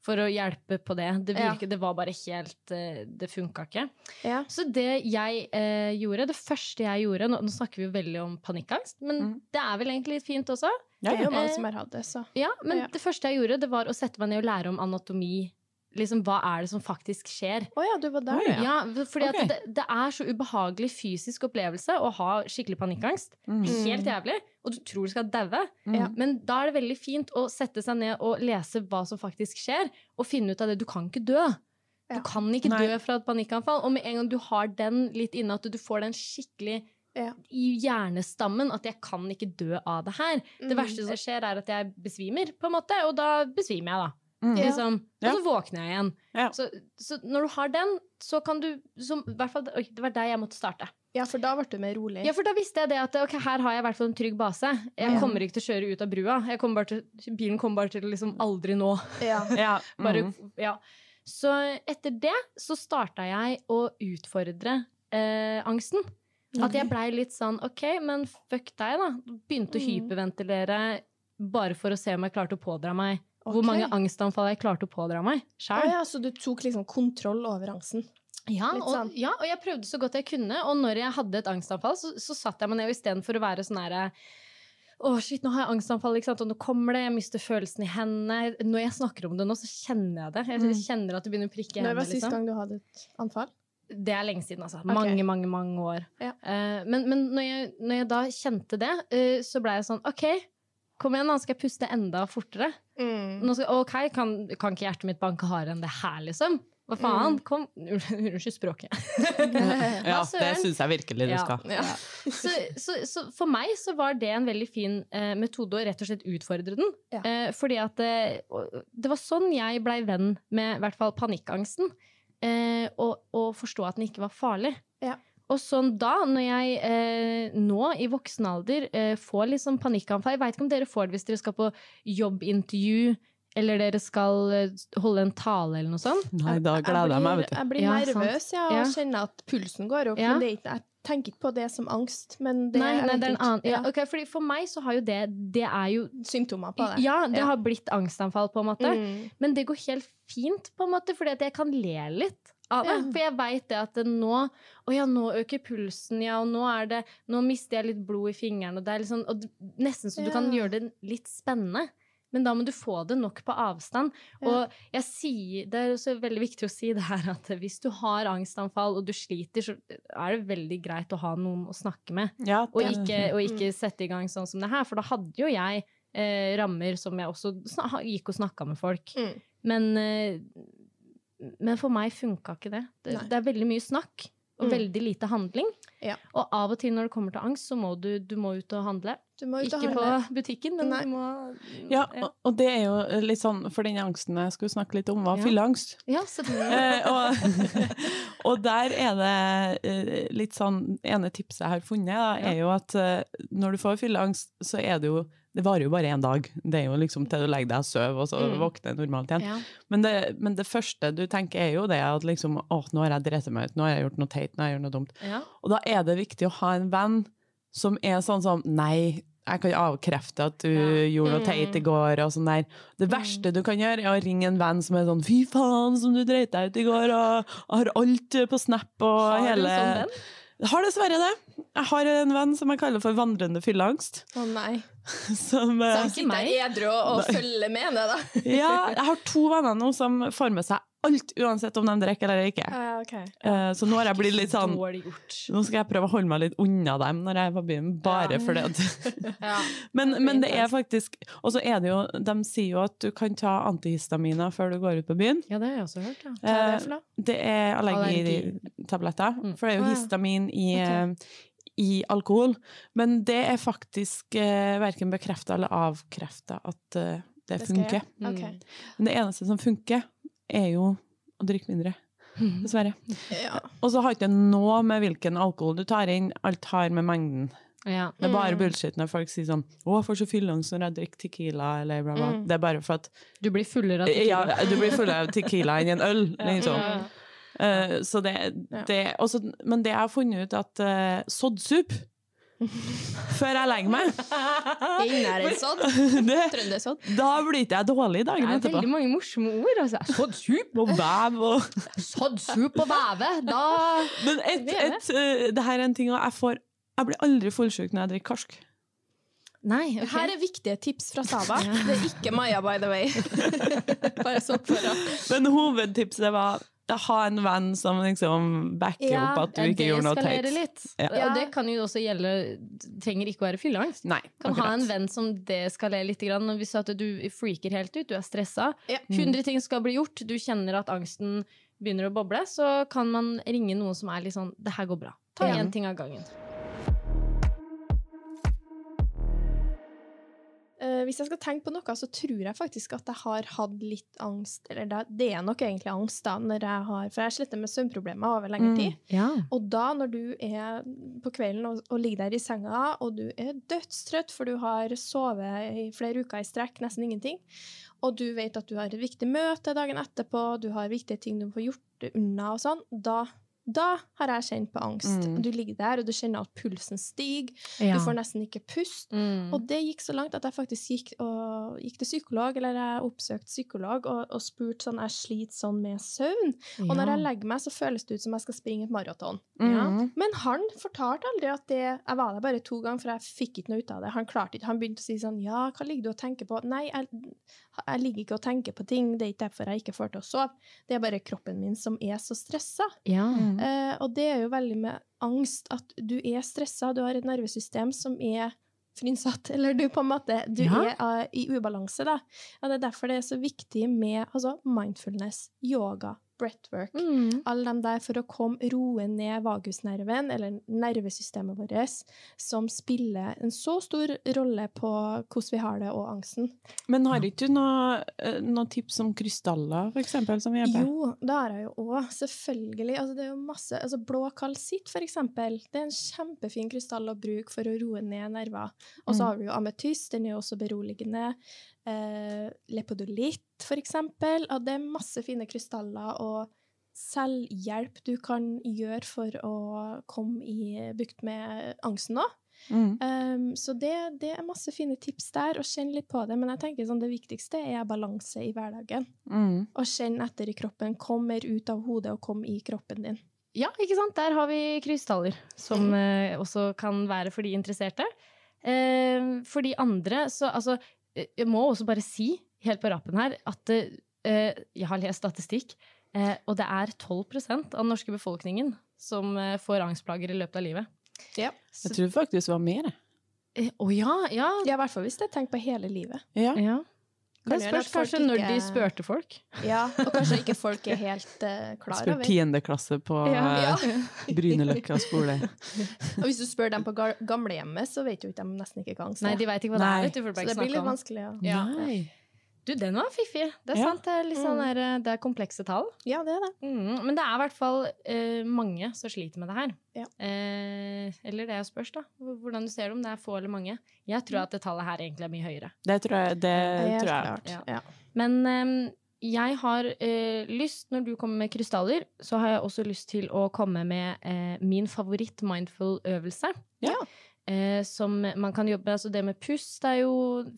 For å hjelpe på det. Det, Ja. det var bare helt eh, Det funka ikke. Ja. Så det jeg eh, gjorde, det første jeg gjorde Nå, nå snakker vi jo veldig om panikkangst, men Mm. det er vel egentlig litt fint også. Det er jo mange Eh, som har hatt det, så. Ja, Men det første jeg gjorde, det var å sette meg ned og lære om anatomi. Liksom, Hva er det som faktisk skjer? Å ja, du var der, oh, ja. Ja, fordi okay. at det, det er så ubehagelig fysisk opplevelse å ha skikkelig panikkangst. Mm. Helt jævlig. Og du tror du skal daue. Mm. Men da er det veldig fint å sette seg ned og lese hva som faktisk skjer, og finne ut av det. Du kan ikke dø. Du Ja. kan ikke Nei. dø fra et panikkanfall. Og med en gang du har den litt inne, at du får den skikkelig Ja. i hjernestammen, at jeg kan ikke dø av det her. Det Mm. verste som skjer, er at jeg besvimer, på en måte, og da besvimer jeg, da. Mm. Liksom. Ja. Og så våkner jeg igjen. Ja. Så, så når du har den, så kan du som, hvert fall, Oi, det var der jeg måtte starte. Ja, for da ble du mer rolig. Ja, for da visste jeg det at ok, her har jeg i hvert fall en trygg base. Jeg Ja. kommer ikke til å kjøre ut av brua. Jeg kommer bare til, bilen kommer bare til å liksom aldri nå. Ja. Ja. Bare, mhm. ja. Så etter det så starta jeg å utfordre eh, angsten. At jeg blei litt sånn OK, men fuck deg, da. Begynte å Mm. hyperventilere bare for å se om jeg klarte å pådra meg hvor mange angstanfall jeg klarte å pådra meg sjøl. ja, så du tok liksom kontroll over angsten? Ja, og, sånn. ja, og jeg prøvde så godt jeg kunne. Og når jeg hadde et angstanfall, så, så satt jeg meg ned, og istedenfor å være sånn herre å, shit, nå har jeg angstanfall, og nå kommer det, jeg mister følelsen i hendene. Når jeg snakker om det nå, så kjenner jeg det. Jeg Mm. kjenner at det begynner å prikke i Når var hendene. sist Liksom. gang du hadde et anfall? Det er lenge siden, altså. Okay. Mange, mange, mange år. Ja. Uh, men men når, jeg, når jeg da kjente det, uh, så ble jeg sånn OK, kom igjen, da skal jeg puste enda fortere. Mm. Nå skal, OK, kan, kan ikke hjertet mitt banke hardere enn det her, liksom? Hva faen? Mm. Kom Unnskyld språket. ja, det syns jeg virkelig du Ja. skal. Ja. så, så, så for meg så var det en veldig fin eh, metode å rett og slett utfordre den. Ja. Eh, fordi at eh, det var sånn jeg blei venn med i hvert fall panikkangsten. Eh, og, og forstå at den ikke var farlig. Ja. Og sånn da, når jeg eh, nå i voksen alder eh, får liksom panikkanfall Jeg veit ikke om dere får det hvis dere skal på jobbintervju, eller dere skal eh, holde en tale eller noe sånt. Nei, da gleder jeg meg, vet du. Jeg blir Ja, nervøs ja, og Ja. kjenner at pulsen går opp. Ja. Men det er ikke, jeg tenker ikke på det som angst, men det nei, er nei, det er en annen. Ja, okay, fordi for meg så har jo det Det er jo symptomer på det. Ja, det Ja. har blitt angstanfall, på en måte. Mm. Men det går helt fint, på en måte, fordi at jeg kan le litt av det. Ja. For jeg veit det at det nå Å ja, nå øker pulsen, ja, og nå er det Nå mister jeg litt blod i fingeren, og det er sånn og Nesten så du Ja. kan gjøre det litt spennende. Men da må du få det nok på avstand. Og jeg sier, det er også veldig viktig å si det her at hvis du har angstanfall og du sliter, så er det veldig greit å ha noen å snakke med. Ja, Og ikke, og ikke sette i gang sånn som det her, for da hadde jo jeg eh, rammer som jeg også gikk og snakka med folk. Mm. Men, eh, men for meg funka ikke det. Det, det er veldig mye snakk og Mm. veldig lite handling. Ja. Og av og til når det kommer til angst, så må du, du må ut og handle. Du må ut og Ikke på butikken, men Nei. du må Ja, og, og det er jo litt sånn, for den angsten jeg skulle snakke litt om, var Ja. fylleangst. Ja, selvfølgelig. Eh, og, og der er det eh, litt sånn ene tipset jeg har funnet, da, er jo at eh, når du får fylleangst, så er det jo det varer jo bare én dag. Det er jo liksom til du legger deg og sover, og så Mm. våkner normalt igjen. Ja. Men det, men det første du tenker, er jo det at liksom Å, nå har jeg drept meg ut, nå har jeg gjort noe teit, nå har jeg gjort noe dumt. Ja. Og da er det viktig å ha en venn som er sånn som Nei, jeg kan avkrefte at du Ja. gjorde noe Mm. teit i går. og sånn der. Det verste du kan gjøre, er å ringe en venn som er sånn Fy faen, som du dreit deg ut i går, og har alt på Snap og Har du en sånn venn? Jeg har dessverre det. Jeg har en venn som jeg kaller for vandrende fylleangst. Å nei. Som, eh, Så ikke sitter edru og, og følger med det, da. ja, jeg har to venner nå som får med seg alt, uansett om de drikker eller ikke. Uh, okay. uh, Så nå har jeg blitt litt sånn Nå skal jeg prøve å holde meg litt unna dem når jeg er på byen, bare Ja. for det. Ja. men, men det er faktisk Og så er det jo De sier jo at du kan ta antihistaminer før du går ut på byen. ja, det har jeg også hørt. Ja. Hva er Eh, det for noe? Det er allergitabletter, Mm. for det er jo histamin i, Ok. eh, i alkohol. Men det er faktisk eh, verken bekrefta eller avkrefta at uh, det, Det funker. jeg. Mm. Men det eneste som funker, er jo å drikke mindre. Mm. Dessverre. Ja. Og så har ikke det noe med hvilken alkohol du tar inn, alt har med mengden. Ja. Det er bare Mm. bullshit når folk sier sånn 'Å, jeg får så fylleangst når jeg drikker Tequila', eller bla, bla. Mm. Det er bare for at Du blir fullere av Tequila? Ja, du blir fullere av Tequila enn en øl, liksom. Ja. Uh, så det, det også, Men det jeg har funnet ut, at uh, soddsup før jeg legger meg Innæringssodd. det, Trøndersodd. Da blir ikke jeg dårlig Det er veldig mange morsomme ord. Altså. Sådd sup Og vev og sådd sup og veve. Da Men et, et, uh, det her er en ting jeg får Jeg blir aldri fullsjuk når jeg drikker karsk. Nei, ok. Her er viktige tips fra Saba. Det er ikke Maja, by the way. Bare sånn for å Men hovedtipset var ha en venn som liksom backer Ja, opp at du ikke gjorde noe teit. litt. Ja. Og det kan jo også gjelde Trenger ikke å være fylleangst. Nei, Kan ha en venn som deeskalerer litt. Grann. Hvis at du freaker helt ut, du er stressa, Ja. 100 ting skal bli gjort, du kjenner at angsten begynner å boble, så kan man ringe noen som er litt sånn Det her går bra. Ta Ja. én ting av gangen. Eh, hvis jeg skal tenke på noe, så tror jeg faktisk at jeg har hatt litt angst. Eller det, det er nok egentlig angst, da, når jeg har For jeg sliter med søvnproblemer over lengre Mm. tid. Ja. Og da, når du er på kvelden og, og ligger der i senga, og du er dødstrøtt, for du har sovet i flere uker i strekk, nesten ingenting, og du vet at du har et viktig møte dagen etterpå, du har viktige ting du må få gjort unna og sånn, da, da har jeg kjent på angst. Mm. Du ligger der, og du kjenner at pulsen stiger, Ja. du får nesten ikke pust. Mm. Og det gikk så langt at jeg faktisk gikk, og, gikk til psykolog, eller jeg oppsøkte psykolog, og, og spurte sånn, jeg sliter sånn med søvn. Og når jeg legger meg, så føles det ut som jeg skal springe et maraton. Ja. Mm. Men han fortalte aldri at det Jeg var der bare to ganger, for jeg fikk ikke noe ut av det. Han klarte ikke, han begynte å si sånn Ja, hva ligger du og tenker på? Nei, jeg, jeg ligger ikke og tenker på ting. Det er ikke derfor jeg ikke får til å sove. Det er bare kroppen min som er så stressa. Ja. Mm. Eh, og det er jo veldig med angst at du er stressa, du har et nervesystem som er frynsatt, eller du på en måte Du Ja. er uh, i ubalanse, da. Og det er derfor det er så viktig med altså, mindfulness, yoga, breathwork. Mm. Alle de der for å komme roe ned vagusnerven, eller nervesystemet vårt, som spiller en så stor rolle på hvordan vi har det, og angsten. Men har ikke du noe, eh, noe tips om krystaller, eksempel, som hjelper? Jo, det har jeg jo òg. Selvfølgelig. Altså, det er jo masse altså, Blå kalsitt, eksempel. Det er en kjempefin krystall å bruke for å roe ned nerver. Og så Mm. har du jo ametyst, den er jo også beroligende. Eh, lepodolitt, for eksempel. Og det er masse fine krystaller og selvhjelp du kan gjøre for å komme i bukt med angsten òg. Mm. Um, så det, det er masse fine tips der, og kjenn litt på det. Men jeg tenker sånn, det viktigste er balanse i hverdagen. Mm. Og kjenn etter i kroppen. Kom mer ut av hodet, og kom i kroppen din. Ja, ikke sant? Der har vi krystaller, som eh, også kan være for de interesserte. Eh, for de andre, så altså Jeg må også bare si, helt på rappen her, at eh, jeg har lest statistikk, eh, og det er 12 av den norske befolkningen som eh, får angstplager i løpet av livet. Ja. Jeg tror faktisk det var mer. Å ja, ja. Ja, i hvert fall hvis det er tenkt på hele livet. Ja. ja. Kan Det spørs kanskje når de spurte folk. Ja, Og kanskje ikke folk er helt uh, klar Spør over. tiendeklasse på Ja. eh, Bryneløkka skole. Og hvis du spør dem på ga- gamlehjemmet, så vet jo ikke de nesten ikke hva angst Nei, de vet ikke hva det er. Så det blir litt vanskelig. Ja. Ja. Nei. Du, den var fiffig. Det er Ja. sant. Det er, sånn Mm. der, det er komplekse tall. ja, det er det. Mm, men det er i hvert fall eh, mange som sliter med det her. Ja. Eh, eller det spørs, da. Hvordan du ser det, om det er få eller mange. Jeg tror at det tallet her egentlig er mye høyere. Det tror jeg. Det det tror jeg. klart. Ja. Ja. Men eh, jeg har eh, lyst, når du kommer med krystaller, så har jeg også lyst til å komme med eh, min favoritt-mindful-øvelse. Ja. Eh, som man kan jobbe Altså det med pust er jo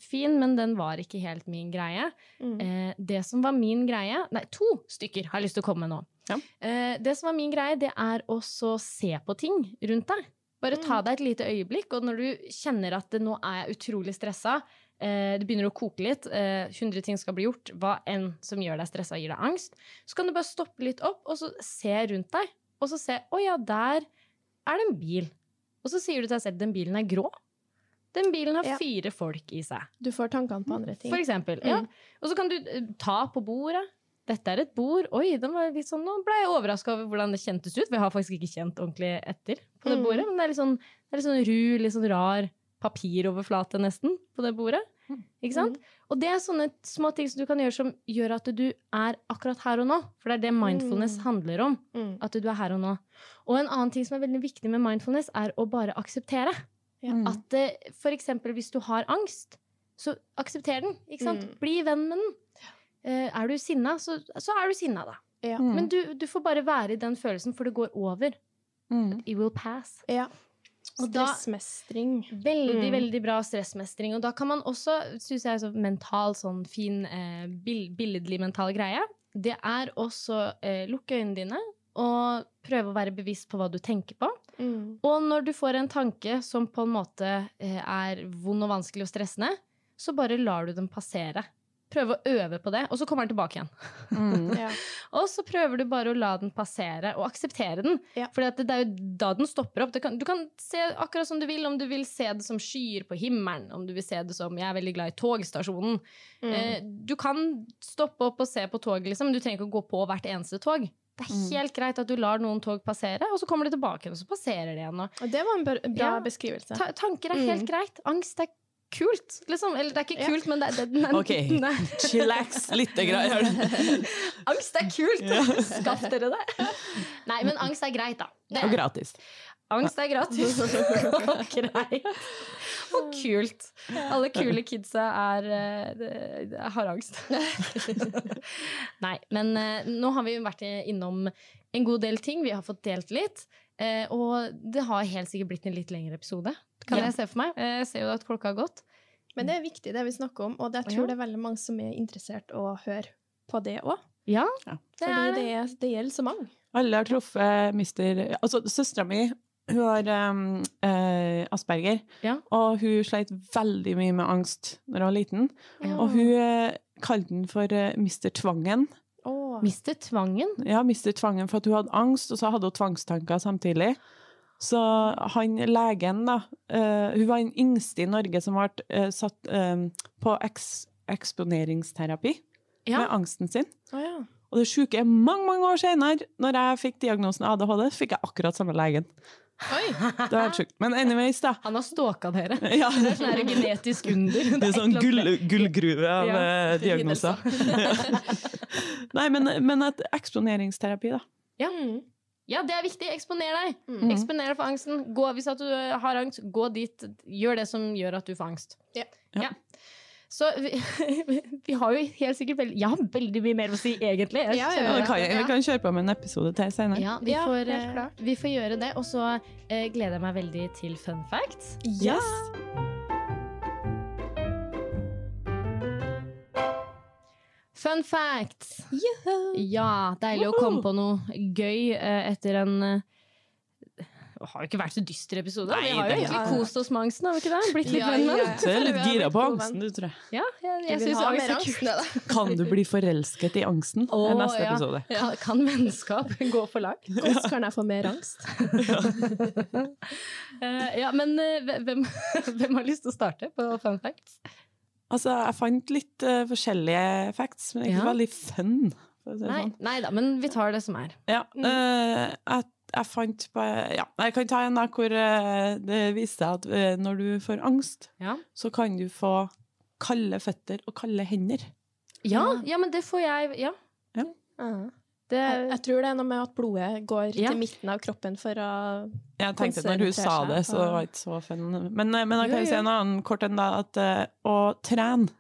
fin, men den var ikke helt min greie. Mm. Eh, det som var min greie Nei, to stykker har jeg lyst til å komme med nå. Ja. Eh, det som var min greie, det er også se på ting rundt deg. Bare ta Mm. deg et lite øyeblikk, og når du kjenner at det, nå er jeg utrolig stressa, eh, det begynner å koke litt, eh, 100 ting skal bli gjort, hva enn som gjør deg stressa gir deg angst, så kan du bare stoppe litt opp og så se rundt deg. Og så se å ja, der er det en bil. Og så sier du til deg selv den bilen er grå. Den bilen har Ja. fire folk i seg. Du får tankene på andre ting. For eksempel. Mm. Ja. Og så kan du eh, ta på bordet. Dette er et bord. Oi, den var litt sånn, nå ble jeg overraska over hvordan det kjentes ut. For jeg har faktisk ikke kjent ordentlig etter på det Mm. bordet. Men det er litt sånn, det er litt sånn ru, litt sånn rar papiroverflate nesten på det bordet. Mm. Ikke sant? Og det er sånne små ting som du kan gjøre som gjør at du er akkurat her og nå. For det er det mindfulness Mm. handler om. Mm. At du er her og nå. Og en annen ting som er veldig viktig med mindfulness, er å bare akseptere. Ja. Mm. At f.eks. for eksempel hvis du har angst, så aksepter den. Ikke sant? Mm. Bli venn med den. Eh, er du sinna, så, så er du sinna, da. Ja. Mm. Men du, du får bare være i den følelsen, for det går over. Mm. It will pass. ja. Stressmestring. Veldig, Mm. veldig bra stressmestring. Og da kan man også, syns jeg, så mental, sånn fin, eh, billedlig mental greie. Det er også eh, lukke øynene dine og prøve å være bevisst på hva du tenker på. Mm. Og når du får en tanke som på en måte eh, er vond og vanskelig og stressende, så bare lar du den passere. Prøve å øve på det, og så kommer den tilbake igjen. Mm. Ja. Og så prøver du bare å la den passere, og akseptere den. Ja. For det, det er jo da den stopper opp. Kan, du kan se akkurat som du vil, om du vil se det som skyer på himmelen, om du vil se det som Jeg er veldig glad i togstasjonen. Mm. Eh, du kan stoppe opp og se på toget, liksom, men du trenger ikke å gå på hvert eneste tog. Det er Mm. helt greit at du lar noen tog passere, og så kommer de tilbake og så passerer de igjen. Og det var en bra, bra Ja. beskrivelse. Ta tanker er helt Mm. greit. Angst er kult, liksom. Eller det er ikke Ja. kult, men det, det, nei, Ok. Chillax litt greier. Angst er kult! Skaff dere det. Nei, men angst er greit, da. Det Og gratis. angst er gratis. Og greit. Og kult. Alle kule kidsa er, det- har angst. Nei, men uh, nå har vi vært innom en god del ting. Vi har fått delt litt. Eh, Og det har helt sikkert blitt en litt lengre episode. Kan Ja. jeg se for meg. Eh, Jeg ser jo at klokka har gått. Men det er viktig, det vi snakker om, og jeg tror det er veldig mange som er interessert å høre på det òg. Ja, Ja. det Fordi er det, er- det gjelder så mange. Alle har truffet mister Altså, søstera mi hun har um, uh, asperger, Ja. og hun sleit veldig mye med angst når hun var liten. Ja. Og hun uh, kalte den for uh, Mister Tvangen. Åh. Mister tvangen. Ja, Mister Tvangen for at hun hadde angst, og så hadde hun tvangstanker samtidig. Så han legen, da uh, Hun var den yngste i Norge som ble uh, satt uh, på eks eksponeringsterapi Ja. med angsten sin. Oh, ja. Og det sjuke er mange mange år senere, når jeg fikk diagnosen ADHD, fikk jeg akkurat samme legen. Oi! Det var helt sjukt. Men anyways, da. Han har stalka dere. Ja. Det er sånn genetisk under. Det er sånn gull, gullgruve av Ja. diagnoser. Nei, men, men et eksponeringsterapi, da. Ja. Ja, det er viktig. Eksponer deg. Mm. Eksponer deg for angsten. Gå, hvis at du eh, har angst, gå dit. Gjør det som gjør at du får angst. Ja. Ja. Så vi, vi har jo helt sikkert veldig Jeg har veldig mye mer å si, egentlig. Jeg Ja, ja, Ja, vi, kan, vi kan kjøre på med en episode til senere. Ja, vi, Ja, får, eh, vi får gjøre det. Og så eh, gleder jeg meg veldig til fun facts. Yes. Fun facts! Juhu. Ja, deilig å komme på noe gøy eh, etter en eh, Det har jo ikke vært så dyster episode. Nei, vi har jo egentlig Ja. kost oss med angsten, har vi ikke det? Blitt litt Ja, venn med ja, den. Du er litt gira på angsten, du, tror jeg. Ja, jeg, jeg, jeg ha angst er angst kult. Kan du bli forelsket i angsten? Oh, er neste ja. episode. Kan, kan vennskap gå for langt? Hvordan kan jeg få mer angst? Eh, ja, men hvem, hvem har lyst til å starte på fun facts? Altså, jeg fant litt uh, forskjellige facts, men ikke Ja. veldig fun. Si Nei, sånn. nei da, men vi tar det som er. Ja, Mm. eh, jeg, jeg fant på Ja, jeg kan ta en da hvor uh, det viser seg at når du får angst, Ja. så kan du få kalde føtter og kalde hender. Ja, ja, men det får jeg Ja. Ja. Det, Jeg, jeg tror det er noe med at blodet går Ja. til midten av kroppen for å Jeg tenkte når hun sa det, så det var det ikke så fun. Men, eh, men da Jo, kan jeg si en annen kort enn da, at eh, å trene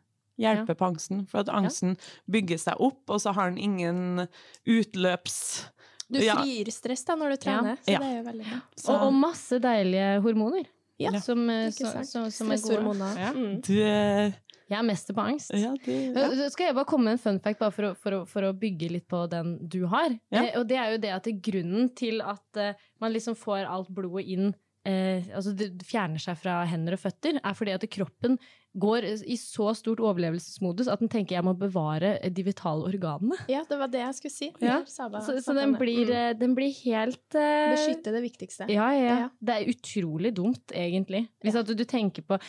hjelper på angsten. For at angsten bygger seg opp, og så har den ingen utløps... Du Ja. stress da når du trener, så Ja. det er jo veldig bra. Så, og, og masse deilige hormoner. Ja, som, eh, så, så, som er gode. Stresshormoner. Ja. Mm. du Jeg er mester på angst. Ja, det, ja. Skal jeg bare komme med en fun fact for å, for, å, for å bygge litt på den du har. Ja. Eh, og det er jo det at det grunnen til at eh, man liksom får alt blodet inn eh, Altså det fjerner seg fra hender og føtter, er fordi at kroppen går i så stort overlevelsesmodus at den tenker jeg må bevare de vitale organene. Ja, det var det jeg skulle si. Ja. Saba Så, så den, blir, Mm. eh, den blir helt uh... Beskytte det viktigste. Ja, ja, ja. Det er utrolig dumt, egentlig. Hvis at du, du tenker på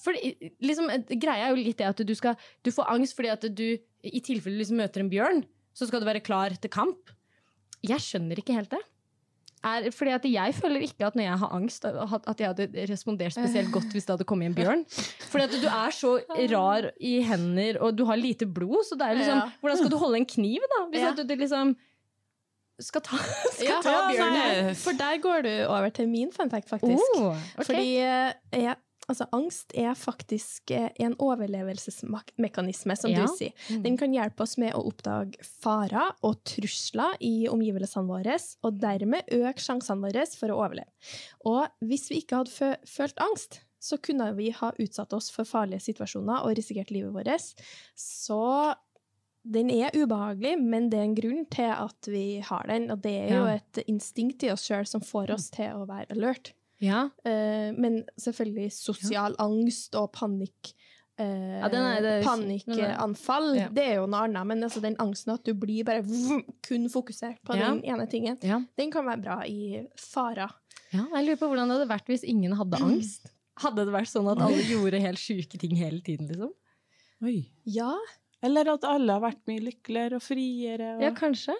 For liksom, eh, greia er jo litt det at du skal Du får angst fordi at du i tilfelle liksom møter en bjørn, så skal du være klar til kamp. Jeg skjønner ikke helt det. Er, fordi at Jeg føler ikke at når jeg har angst, at jeg hadde respondert spesielt godt hvis det hadde kommet en bjørn. Fordi at du er så rar i hender, og du har lite blod. Så det er liksom, Ja. hvordan skal du holde en kniv, da? Hvis Ja. at du, du liksom skal ta, skal Ja, ta ja, bjørnen? nei. For der går du over til min fun fact, faktisk. Oh, okay. Fordi eh, jeg, altså, angst er faktisk eh, en overlevelsesmekanisme, som Ja. du sier. Mm. Den kan hjelpe oss med å oppdage farer og trusler i omgivelsene våre, og dermed øke sjansene våre for å overleve. Og hvis vi ikke hadde følt angst, så kunne vi ha utsatt oss for farlige situasjoner og risikert livet vårt. Så den er ubehagelig, men det er en grunn til at vi har den, og det er jo et instinkt i oss sjøl som får oss til å være alert. Ja. Eh, men selvfølgelig sosial angst og panikk. eh, Ja, er- er- panikkanfall, Ja. det er jo noe annet. Men altså, den angsten at du blir bare vroom, kun fokusert på Ja. den ene tingen, Ja. den kan være bra i farer. ja. Jeg lurer på hvordan det hadde vært hvis ingen hadde angst. Hadde det vært sånn at alle gjorde helt sjuke ting hele tiden, liksom? Oi. Ja, Eller at alle har vært mye lykkeligere og friere. Og... Ja, kanskje.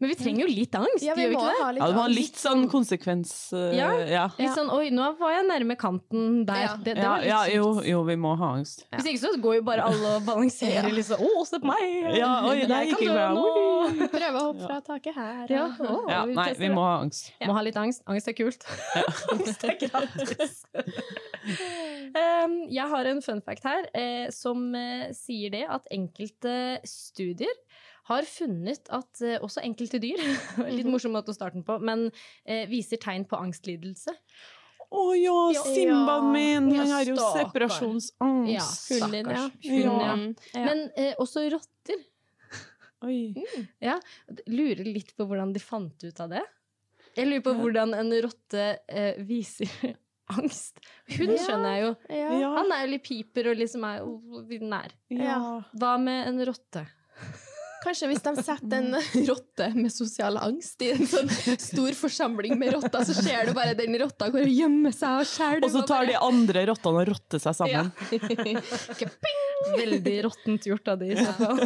Men vi trenger jo litt angst, Ja, vi gjør vi må ikke det? ha litt Ja, det var ha litt sånn konsekvens... uh, Ja. ja. Litt sånn oi, nå var jeg nærme kanten der. Ja. Det, det Ja, var litt ja, sykt. jo, jo, vi må ha angst. Hvis ikke så går jo bare alle og balanserer Ja. liksom. Å, se på meg! Ja, oi, nei, Jeg kan dø bra. nå! Prøve å hoppe fra taket her. Ja, Ja, vi nei, vi må ha angst. Må ha litt angst. Angst er kult. angst er gratis. um, jeg har en fun fact her eh, som eh, sier det at enkelte studier har funnet at eh, også enkelte dyr Litt Mhm. morsom måte å starte den på, men eh, viser tegn på angstlidelse. Å oh, Ja. Simbaen min! Ja, Han har jo separasjonsangst. Ja, Hunden ja. Hunden, ja. Mm, ja. Men eh, også rotter. Oi. Lurer litt på hvordan de fant ut av det. Jeg lurer på hvordan en rotte eh, viser angst. Hun skjønner jeg jo. ja. Ja. Han er jo litt piper og liksom er jo nær. ja. Hva med en rotte? Kanskje hvis de setter en rotte med sosial angst i en sånn stor forsamling med rotter, så ser du bare den rotta går og gjemmer seg og skjærer. Og så tar de andre rottene og rotter seg sammen. Veldig råttent gjort av de i så fall.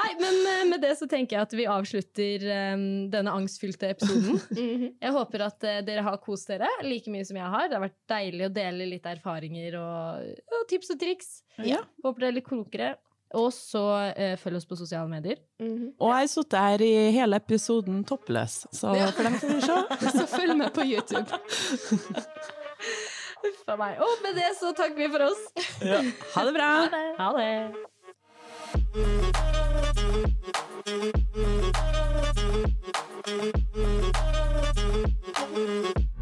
Nei, men eh, med det så tenker jeg at vi avslutter um, denne angstfylte episoden. Mhm. Jeg håper at uh, dere har kost dere like mye som jeg har. Det har vært deilig å dele litt erfaringer og, og tips og triks. Ja. Håper dere er litt klokere. Og så eh, følg oss på sosiale medier. Mhm. Og jeg har sittet her i hele episoden toppløs, så Ja. for dem som vil se Så følg med på YouTube. Uff a meg. Og med det så takker vi for oss. ja. Ha det bra! Ha det. Thank you.